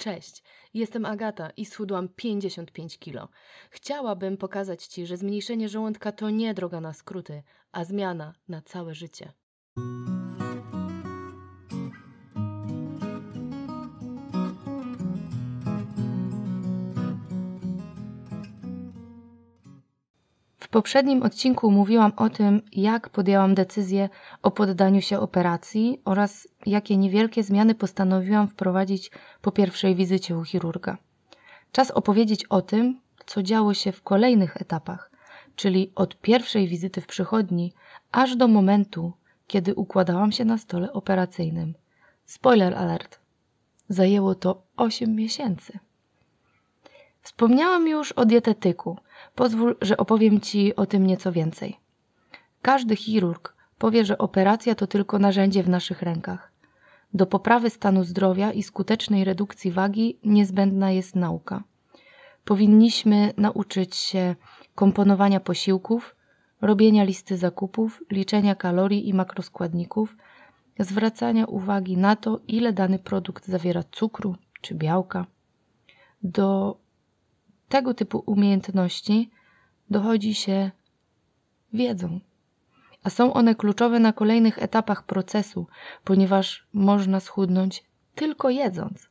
Cześć, jestem Agata i schudłam 55 kilo. Chciałabym pokazać Ci, że zmniejszenie żołądka to nie droga na skróty, a zmiana na całe życie. Poprzednim odcinku mówiłam o tym, jak podjęłam decyzję o poddaniu się operacji oraz jakie niewielkie zmiany postanowiłam wprowadzić po pierwszej wizycie u chirurga. Czas opowiedzieć o tym, co działo się w kolejnych etapach, czyli od pierwszej wizyty w przychodni aż do momentu, kiedy układałam się na stole operacyjnym. Spoiler alert. Zajęło to 8 miesięcy. Wspomniałam już o dietetyku. Pozwól, że opowiem Ci o tym nieco więcej. Każdy chirurg powie, że operacja to tylko narzędzie w naszych rękach. Do poprawy stanu zdrowia i skutecznej redukcji wagi niezbędna jest nauka. Powinniśmy nauczyć się komponowania posiłków, robienia listy zakupów, liczenia kalorii i makroskładników, zwracania uwagi na to, ile dany produkt zawiera cukru czy białka. Do tego typu umiejętności dochodzi się wiedzą. A są one kluczowe na kolejnych etapach procesu, ponieważ można schudnąć tylko jedząc.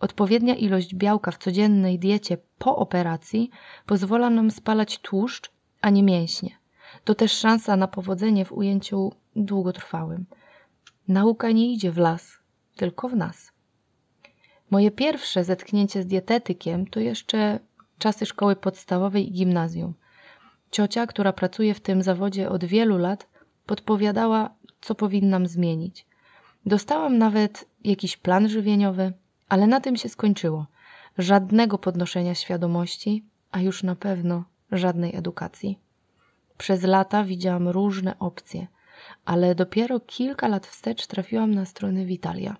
Odpowiednia ilość białka w codziennej diecie po operacji pozwala nam spalać tłuszcz, a nie mięśnie. To też szansa na powodzenie w ujęciu długotrwałym. Nauka nie idzie w las, tylko w nas. Moje pierwsze zetknięcie z dietetykiem to jeszcze czasy szkoły podstawowej i gimnazjum. Ciocia, która pracuje w tym zawodzie od wielu lat, podpowiadała, co powinnam zmienić. Dostałam nawet jakiś plan żywieniowy, ale na tym się skończyło. Żadnego podnoszenia świadomości, a już na pewno żadnej edukacji. Przez lata widziałam różne opcje, ale dopiero kilka lat wstecz trafiłam na strony Witalia.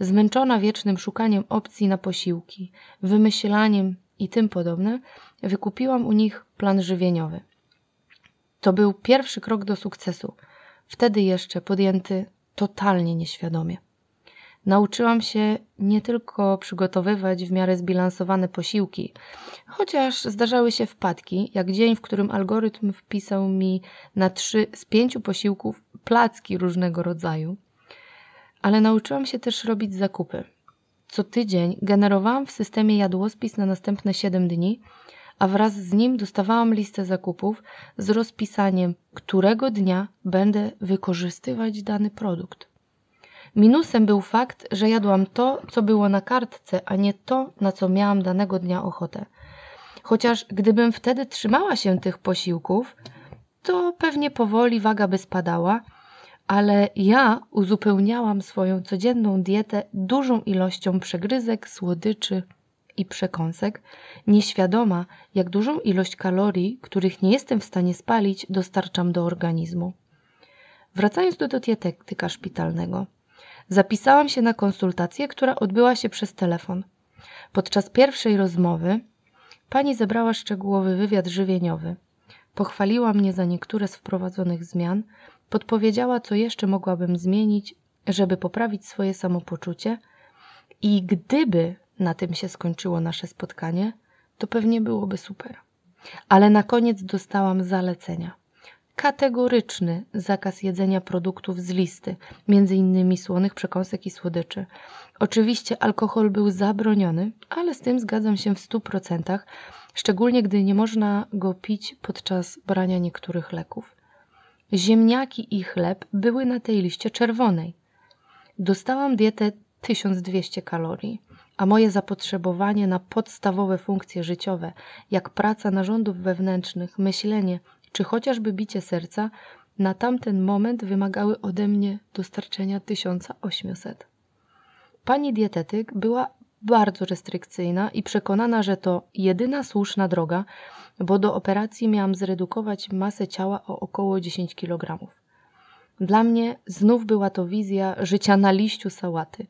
Zmęczona wiecznym szukaniem opcji na posiłki, wymyślaniem i tym podobne, wykupiłam u nich plan żywieniowy. To był pierwszy krok do sukcesu, wtedy jeszcze podjęty totalnie nieświadomie. Nauczyłam się nie tylko przygotowywać w miarę zbilansowane posiłki, chociaż zdarzały się wpadki, jak dzień, w którym algorytm wpisał mi na trzy z pięciu posiłków placki różnego rodzaju – ale nauczyłam się też robić zakupy. Co tydzień generowałam w systemie jadłospis na następne 7 dni, a wraz z nim dostawałam listę zakupów z rozpisaniem, którego dnia będę wykorzystywać dany produkt. Minusem był fakt, że jadłam to, co było na kartce, a nie to, na co miałam danego dnia ochotę. Chociaż gdybym wtedy trzymała się tych posiłków, to pewnie powoli waga by spadała ale ja uzupełniałam swoją codzienną dietę dużą ilością przegryzek, słodyczy i przekąsek, nieświadoma, jak dużą ilość kalorii, których nie jestem w stanie spalić, dostarczam do organizmu. Wracając do dietetyka szpitalnego, zapisałam się na konsultację, która odbyła się przez telefon. Podczas pierwszej rozmowy pani zebrała szczegółowy wywiad żywieniowy. Pochwaliła mnie za niektóre z wprowadzonych zmian, Podpowiedziała, co jeszcze mogłabym zmienić, żeby poprawić swoje samopoczucie, i gdyby na tym się skończyło nasze spotkanie, to pewnie byłoby super. Ale na koniec dostałam zalecenia. Kategoryczny zakaz jedzenia produktów z listy, innymi słonych przekąsek i słodyczy. Oczywiście alkohol był zabroniony, ale z tym zgadzam się w stu procentach, szczególnie gdy nie można go pić podczas brania niektórych leków. Ziemniaki i chleb były na tej liście czerwonej. Dostałam dietę 1200 kalorii, a moje zapotrzebowanie na podstawowe funkcje życiowe, jak praca narządów wewnętrznych, myślenie czy chociażby bicie serca, na tamten moment wymagały ode mnie dostarczenia 1800. Pani dietetyk była bardzo restrykcyjna i przekonana, że to jedyna słuszna droga, bo do operacji miałam zredukować masę ciała o około 10 kg. Dla mnie znów była to wizja życia na liściu sałaty.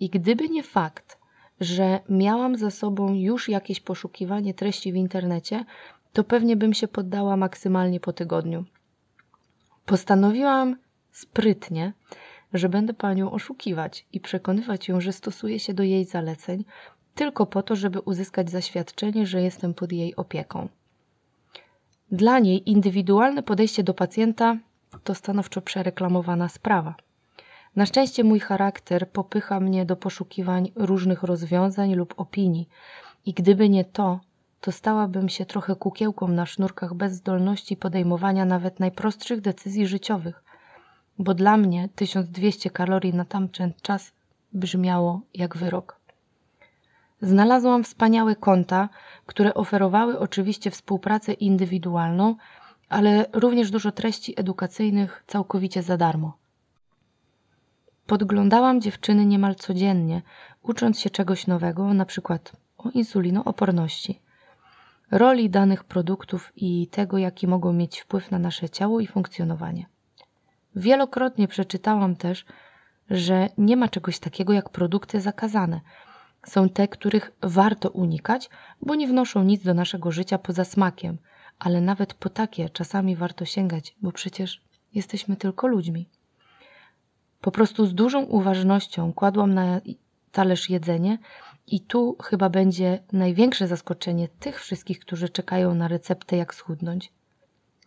I gdyby nie fakt, że miałam za sobą już jakieś poszukiwanie treści w internecie, to pewnie bym się poddała maksymalnie po tygodniu. Postanowiłam sprytnie że będę panią oszukiwać i przekonywać ją, że stosuję się do jej zaleceń tylko po to, żeby uzyskać zaświadczenie, że jestem pod jej opieką. Dla niej indywidualne podejście do pacjenta to stanowczo przereklamowana sprawa. Na szczęście mój charakter popycha mnie do poszukiwań różnych rozwiązań lub opinii, i gdyby nie to, to stałabym się trochę kukiełką na sznurkach bez zdolności podejmowania nawet najprostszych decyzji życiowych, bo dla mnie 1200 kalorii na tamten czas brzmiało jak wyrok. Znalazłam wspaniałe konta, które oferowały oczywiście współpracę indywidualną, ale również dużo treści edukacyjnych całkowicie za darmo. Podglądałam dziewczyny niemal codziennie, ucząc się czegoś nowego, na przykład o insulinooporności, roli danych produktów i tego, jaki mogą mieć wpływ na nasze ciało i funkcjonowanie. Wielokrotnie przeczytałam też, że nie ma czegoś takiego jak produkty zakazane. Są te, których warto unikać, bo nie wnoszą nic do naszego życia poza smakiem, ale nawet po takie czasami warto sięgać, bo przecież jesteśmy tylko ludźmi. Po prostu z dużą uważnością kładłam na talerz jedzenie i tu chyba będzie największe zaskoczenie tych wszystkich, którzy czekają na receptę, jak schudnąć.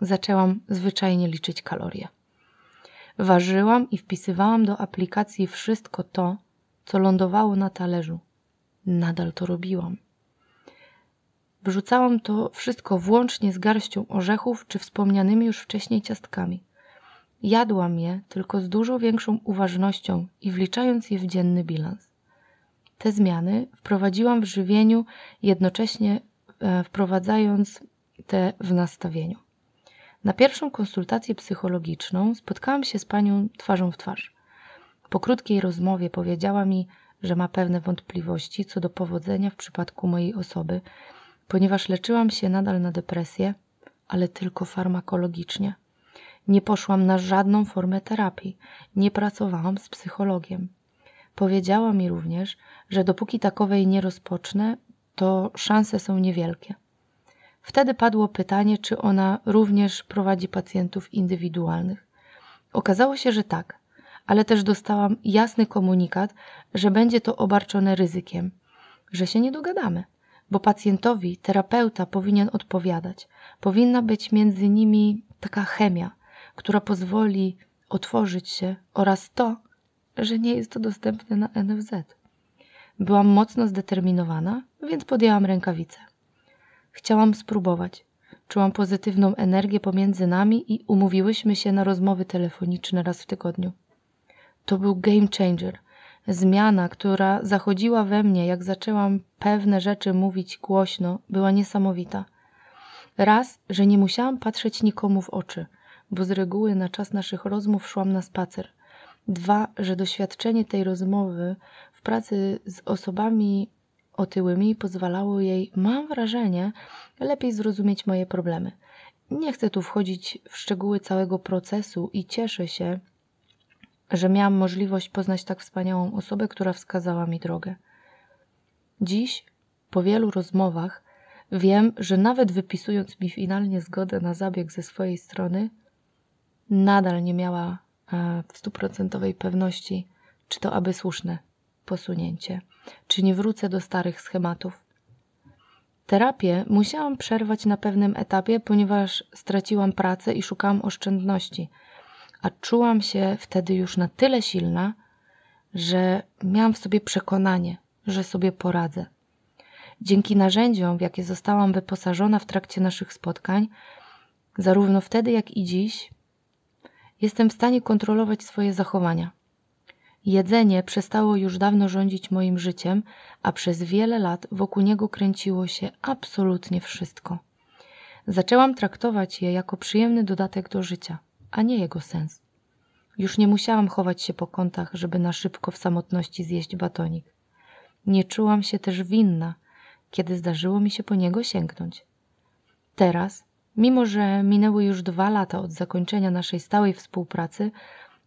Zaczęłam zwyczajnie liczyć kalorie. Ważyłam i wpisywałam do aplikacji wszystko to, co lądowało na talerzu. Nadal to robiłam. Wrzucałam to wszystko włącznie z garścią orzechów czy wspomnianymi już wcześniej ciastkami. Jadłam je tylko z dużo większą uważnością i wliczając je w dzienny bilans. Te zmiany wprowadziłam w żywieniu, jednocześnie e, wprowadzając te w nastawieniu. Na pierwszą konsultację psychologiczną spotkałam się z panią twarzą w twarz. Po krótkiej rozmowie powiedziała mi, że ma pewne wątpliwości co do powodzenia w przypadku mojej osoby, ponieważ leczyłam się nadal na depresję, ale tylko farmakologicznie. Nie poszłam na żadną formę terapii, nie pracowałam z psychologiem. Powiedziała mi również, że dopóki takowej nie rozpocznę, to szanse są niewielkie. Wtedy padło pytanie, czy ona również prowadzi pacjentów indywidualnych. Okazało się, że tak, ale też dostałam jasny komunikat, że będzie to obarczone ryzykiem, że się nie dogadamy, bo pacjentowi terapeuta powinien odpowiadać. Powinna być między nimi taka chemia, która pozwoli otworzyć się oraz to, że nie jest to dostępne na NFZ. Byłam mocno zdeterminowana, więc podjęłam rękawice. Chciałam spróbować. Czułam pozytywną energię pomiędzy nami i umówiłyśmy się na rozmowy telefoniczne raz w tygodniu. To był game changer. Zmiana, która zachodziła we mnie, jak zaczęłam pewne rzeczy mówić głośno, była niesamowita. Raz, że nie musiałam patrzeć nikomu w oczy, bo z reguły na czas naszych rozmów szłam na spacer. Dwa, że doświadczenie tej rozmowy w pracy z osobami otyłymi pozwalało jej, mam wrażenie, lepiej zrozumieć moje problemy. Nie chcę tu wchodzić w szczegóły całego procesu i cieszę się, że miałam możliwość poznać tak wspaniałą osobę, która wskazała mi drogę. Dziś, po wielu rozmowach, wiem, że nawet wypisując mi finalnie zgodę na zabieg ze swojej strony, nadal nie miała e, w stuprocentowej pewności, czy to aby słuszne posunięcie, czy nie wrócę do starych schematów. Terapię musiałam przerwać na pewnym etapie, ponieważ straciłam pracę i szukałam oszczędności, a czułam się wtedy już na tyle silna, że miałam w sobie przekonanie, że sobie poradzę. Dzięki narzędziom, w jakie zostałam wyposażona w trakcie naszych spotkań, zarówno wtedy, jak i dziś, jestem w stanie kontrolować swoje zachowania. Jedzenie przestało już dawno rządzić moim życiem, a przez wiele lat wokół niego kręciło się absolutnie wszystko. Zaczęłam traktować je jako przyjemny dodatek do życia, a nie jego sens. Już nie musiałam chować się po kątach, żeby na szybko w samotności zjeść batonik. Nie czułam się też winna, kiedy zdarzyło mi się po niego sięgnąć. Teraz, mimo że minęły już dwa lata od zakończenia naszej stałej współpracy,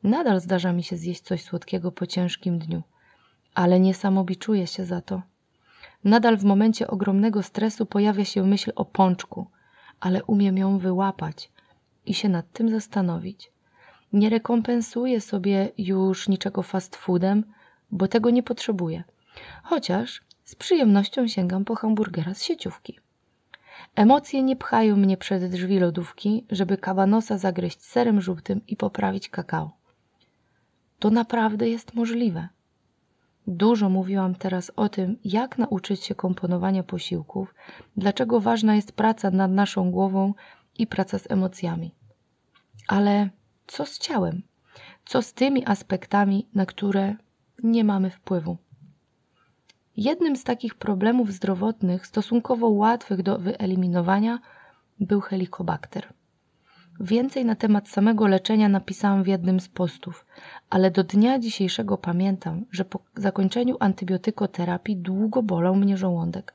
Nadal zdarza mi się zjeść coś słodkiego po ciężkim dniu, ale nie samobiczuję się za to. Nadal w momencie ogromnego stresu pojawia się myśl o pączku, ale umiem ją wyłapać i się nad tym zastanowić. Nie rekompensuję sobie już niczego fast foodem, bo tego nie potrzebuję. Chociaż z przyjemnością sięgam po hamburgera z sieciówki. Emocje nie pchają mnie przed drzwi lodówki, żeby kabanosa zagryźć serem żółtym i poprawić kakao. To naprawdę jest możliwe. Dużo mówiłam teraz o tym, jak nauczyć się komponowania posiłków, dlaczego ważna jest praca nad naszą głową i praca z emocjami. Ale co z ciałem? Co z tymi aspektami, na które nie mamy wpływu? Jednym z takich problemów zdrowotnych, stosunkowo łatwych do wyeliminowania, był helikobakter. Więcej na temat samego leczenia napisałam w jednym z postów, ale do dnia dzisiejszego pamiętam, że po zakończeniu antybiotykoterapii długo bolał mnie żołądek.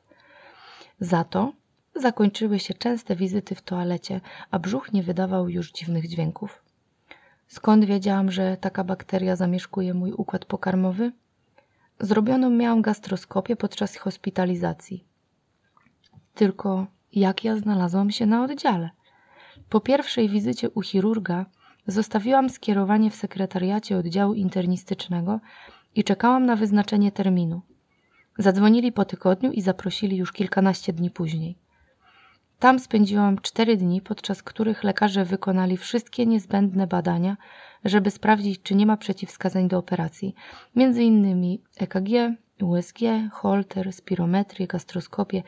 Za to zakończyły się częste wizyty w toalecie, a brzuch nie wydawał już dziwnych dźwięków. Skąd wiedziałam, że taka bakteria zamieszkuje mój układ pokarmowy? Zrobioną miałam gastroskopię podczas hospitalizacji. Tylko jak ja znalazłam się na oddziale? Po pierwszej wizycie u chirurga zostawiłam skierowanie w sekretariacie oddziału internistycznego i czekałam na wyznaczenie terminu. Zadzwonili po tygodniu i zaprosili już kilkanaście dni później. Tam spędziłam cztery dni, podczas których lekarze wykonali wszystkie niezbędne badania, żeby sprawdzić, czy nie ma przeciwwskazań do operacji, między innymi EKG, USG, Holter, spirometrię, gastroskopię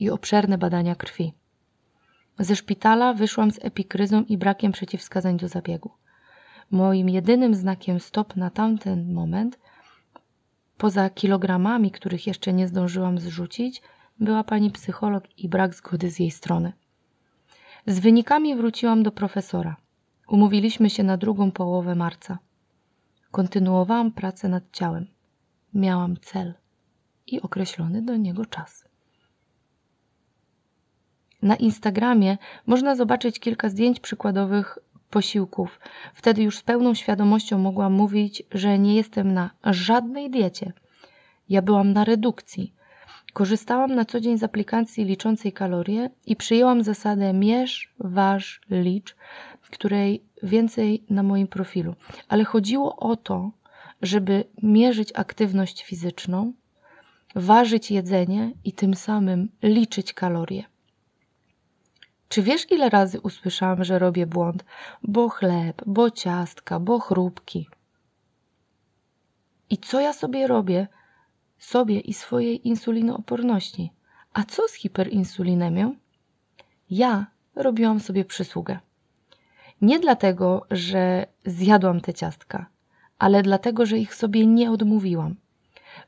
i obszerne badania krwi. Ze szpitala wyszłam z epikryzą i brakiem przeciwwskazań do zabiegu. Moim jedynym znakiem stop na tamten moment, poza kilogramami, których jeszcze nie zdążyłam zrzucić, była pani psycholog i brak zgody z jej strony. Z wynikami wróciłam do profesora. Umówiliśmy się na drugą połowę marca. Kontynuowałam pracę nad ciałem. Miałam cel i określony do niego czas. Na Instagramie można zobaczyć kilka zdjęć przykładowych posiłków. Wtedy już z pełną świadomością mogłam mówić, że nie jestem na żadnej diecie. Ja byłam na redukcji. Korzystałam na co dzień z aplikacji liczącej kalorie i przyjęłam zasadę mierz, waż, licz, której więcej na moim profilu. Ale chodziło o to, żeby mierzyć aktywność fizyczną, ważyć jedzenie i tym samym liczyć kalorie. Czy wiesz, ile razy usłyszałam, że robię błąd? Bo chleb, bo ciastka, bo chrupki. I co ja sobie robię? Sobie i swojej insulinooporności. A co z hiperinsulinemią? Ja robiłam sobie przysługę. Nie dlatego, że zjadłam te ciastka, ale dlatego, że ich sobie nie odmówiłam,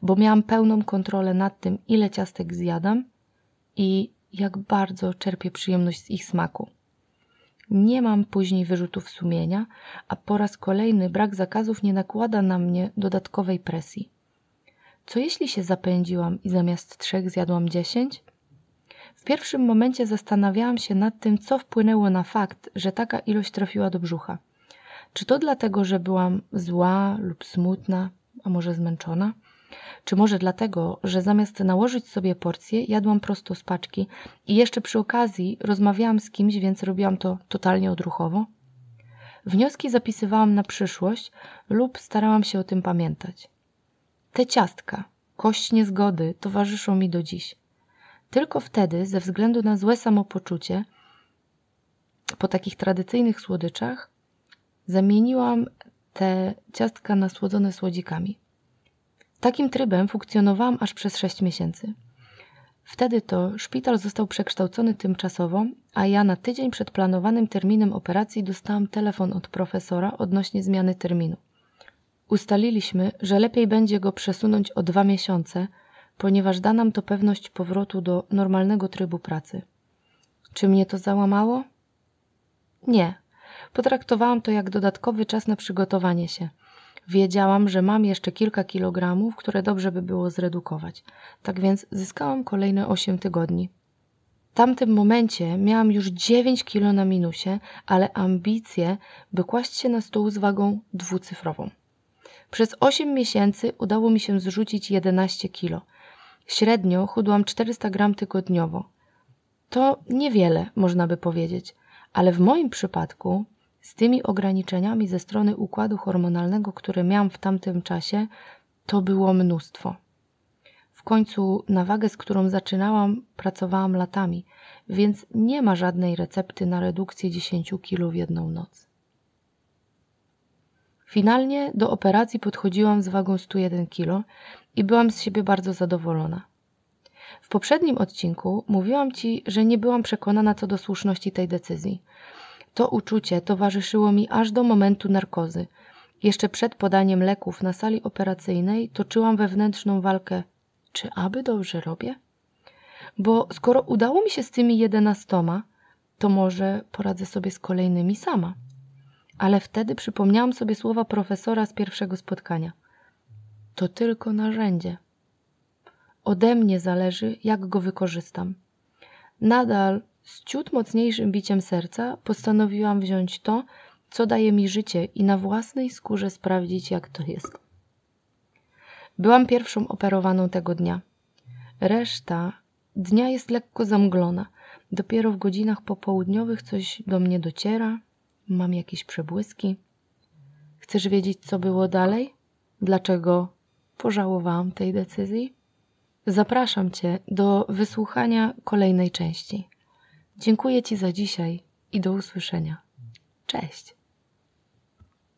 bo miałam pełną kontrolę nad tym, ile ciastek zjadam i jak bardzo czerpię przyjemność z ich smaku. Nie mam później wyrzutów sumienia, a po raz kolejny brak zakazów nie nakłada na mnie dodatkowej presji. Co jeśli się zapędziłam i zamiast trzech zjadłam dziesięć? W pierwszym momencie zastanawiałam się nad tym, co wpłynęło na fakt, że taka ilość trafiła do brzucha. Czy to dlatego, że byłam zła lub smutna, a może zmęczona? Czy może dlatego, że zamiast nałożyć sobie porcję, jadłam prosto z paczki i jeszcze przy okazji rozmawiałam z kimś, więc robiłam to totalnie odruchowo? Wnioski zapisywałam na przyszłość lub starałam się o tym pamiętać. Te ciastka, kość niezgody, towarzyszą mi do dziś. Tylko wtedy, ze względu na złe samopoczucie, po takich tradycyjnych słodyczach, zamieniłam te ciastka na słodzone słodzikami. Takim trybem funkcjonowałam aż przez 6 miesięcy. Wtedy to szpital został przekształcony tymczasowo, a ja na tydzień przed planowanym terminem operacji dostałam telefon od profesora odnośnie zmiany terminu. Ustaliliśmy, że lepiej będzie go przesunąć o dwa miesiące, ponieważ da nam to pewność powrotu do normalnego trybu pracy. Czy mnie to załamało? Nie. Potraktowałam to jak dodatkowy czas na przygotowanie się – Wiedziałam, że mam jeszcze kilka kilogramów, które dobrze by było zredukować. Tak więc zyskałam kolejne 8 tygodni. W tamtym momencie miałam już 9 kilo na minusie, ale ambicje, by kłaść się na stół z wagą dwucyfrową. Przez 8 miesięcy udało mi się zrzucić 11 kilo. Średnio chudłam 400 gram tygodniowo. To niewiele, można by powiedzieć, ale w moim przypadku z tymi ograniczeniami ze strony układu hormonalnego, które miałam w tamtym czasie, to było mnóstwo. W końcu na wagę, z którą zaczynałam, pracowałam latami, więc nie ma żadnej recepty na redukcję 10 kg w jedną noc. Finalnie do operacji podchodziłam z wagą 101 kg i byłam z siebie bardzo zadowolona. W poprzednim odcinku mówiłam Ci, że nie byłam przekonana co do słuszności tej decyzji. To uczucie towarzyszyło mi aż do momentu narkozy. Jeszcze przed podaniem leków na sali operacyjnej toczyłam wewnętrzną walkę czy aby dobrze robię? Bo skoro udało mi się z tymi jedenastoma, to może poradzę sobie z kolejnymi sama. Ale wtedy przypomniałam sobie słowa profesora z pierwszego spotkania. To tylko narzędzie. Ode mnie zależy, jak go wykorzystam. Nadal z ciut mocniejszym biciem serca postanowiłam wziąć to, co daje mi życie i na własnej skórze sprawdzić, jak to jest. Byłam pierwszą operowaną tego dnia. Reszta dnia jest lekko zamglona. Dopiero w godzinach popołudniowych coś do mnie dociera, mam jakieś przebłyski. Chcesz wiedzieć, co było dalej? Dlaczego pożałowałam tej decyzji? Zapraszam Cię do wysłuchania kolejnej części. Dziękuję Ci za dzisiaj i do usłyszenia. Cześć!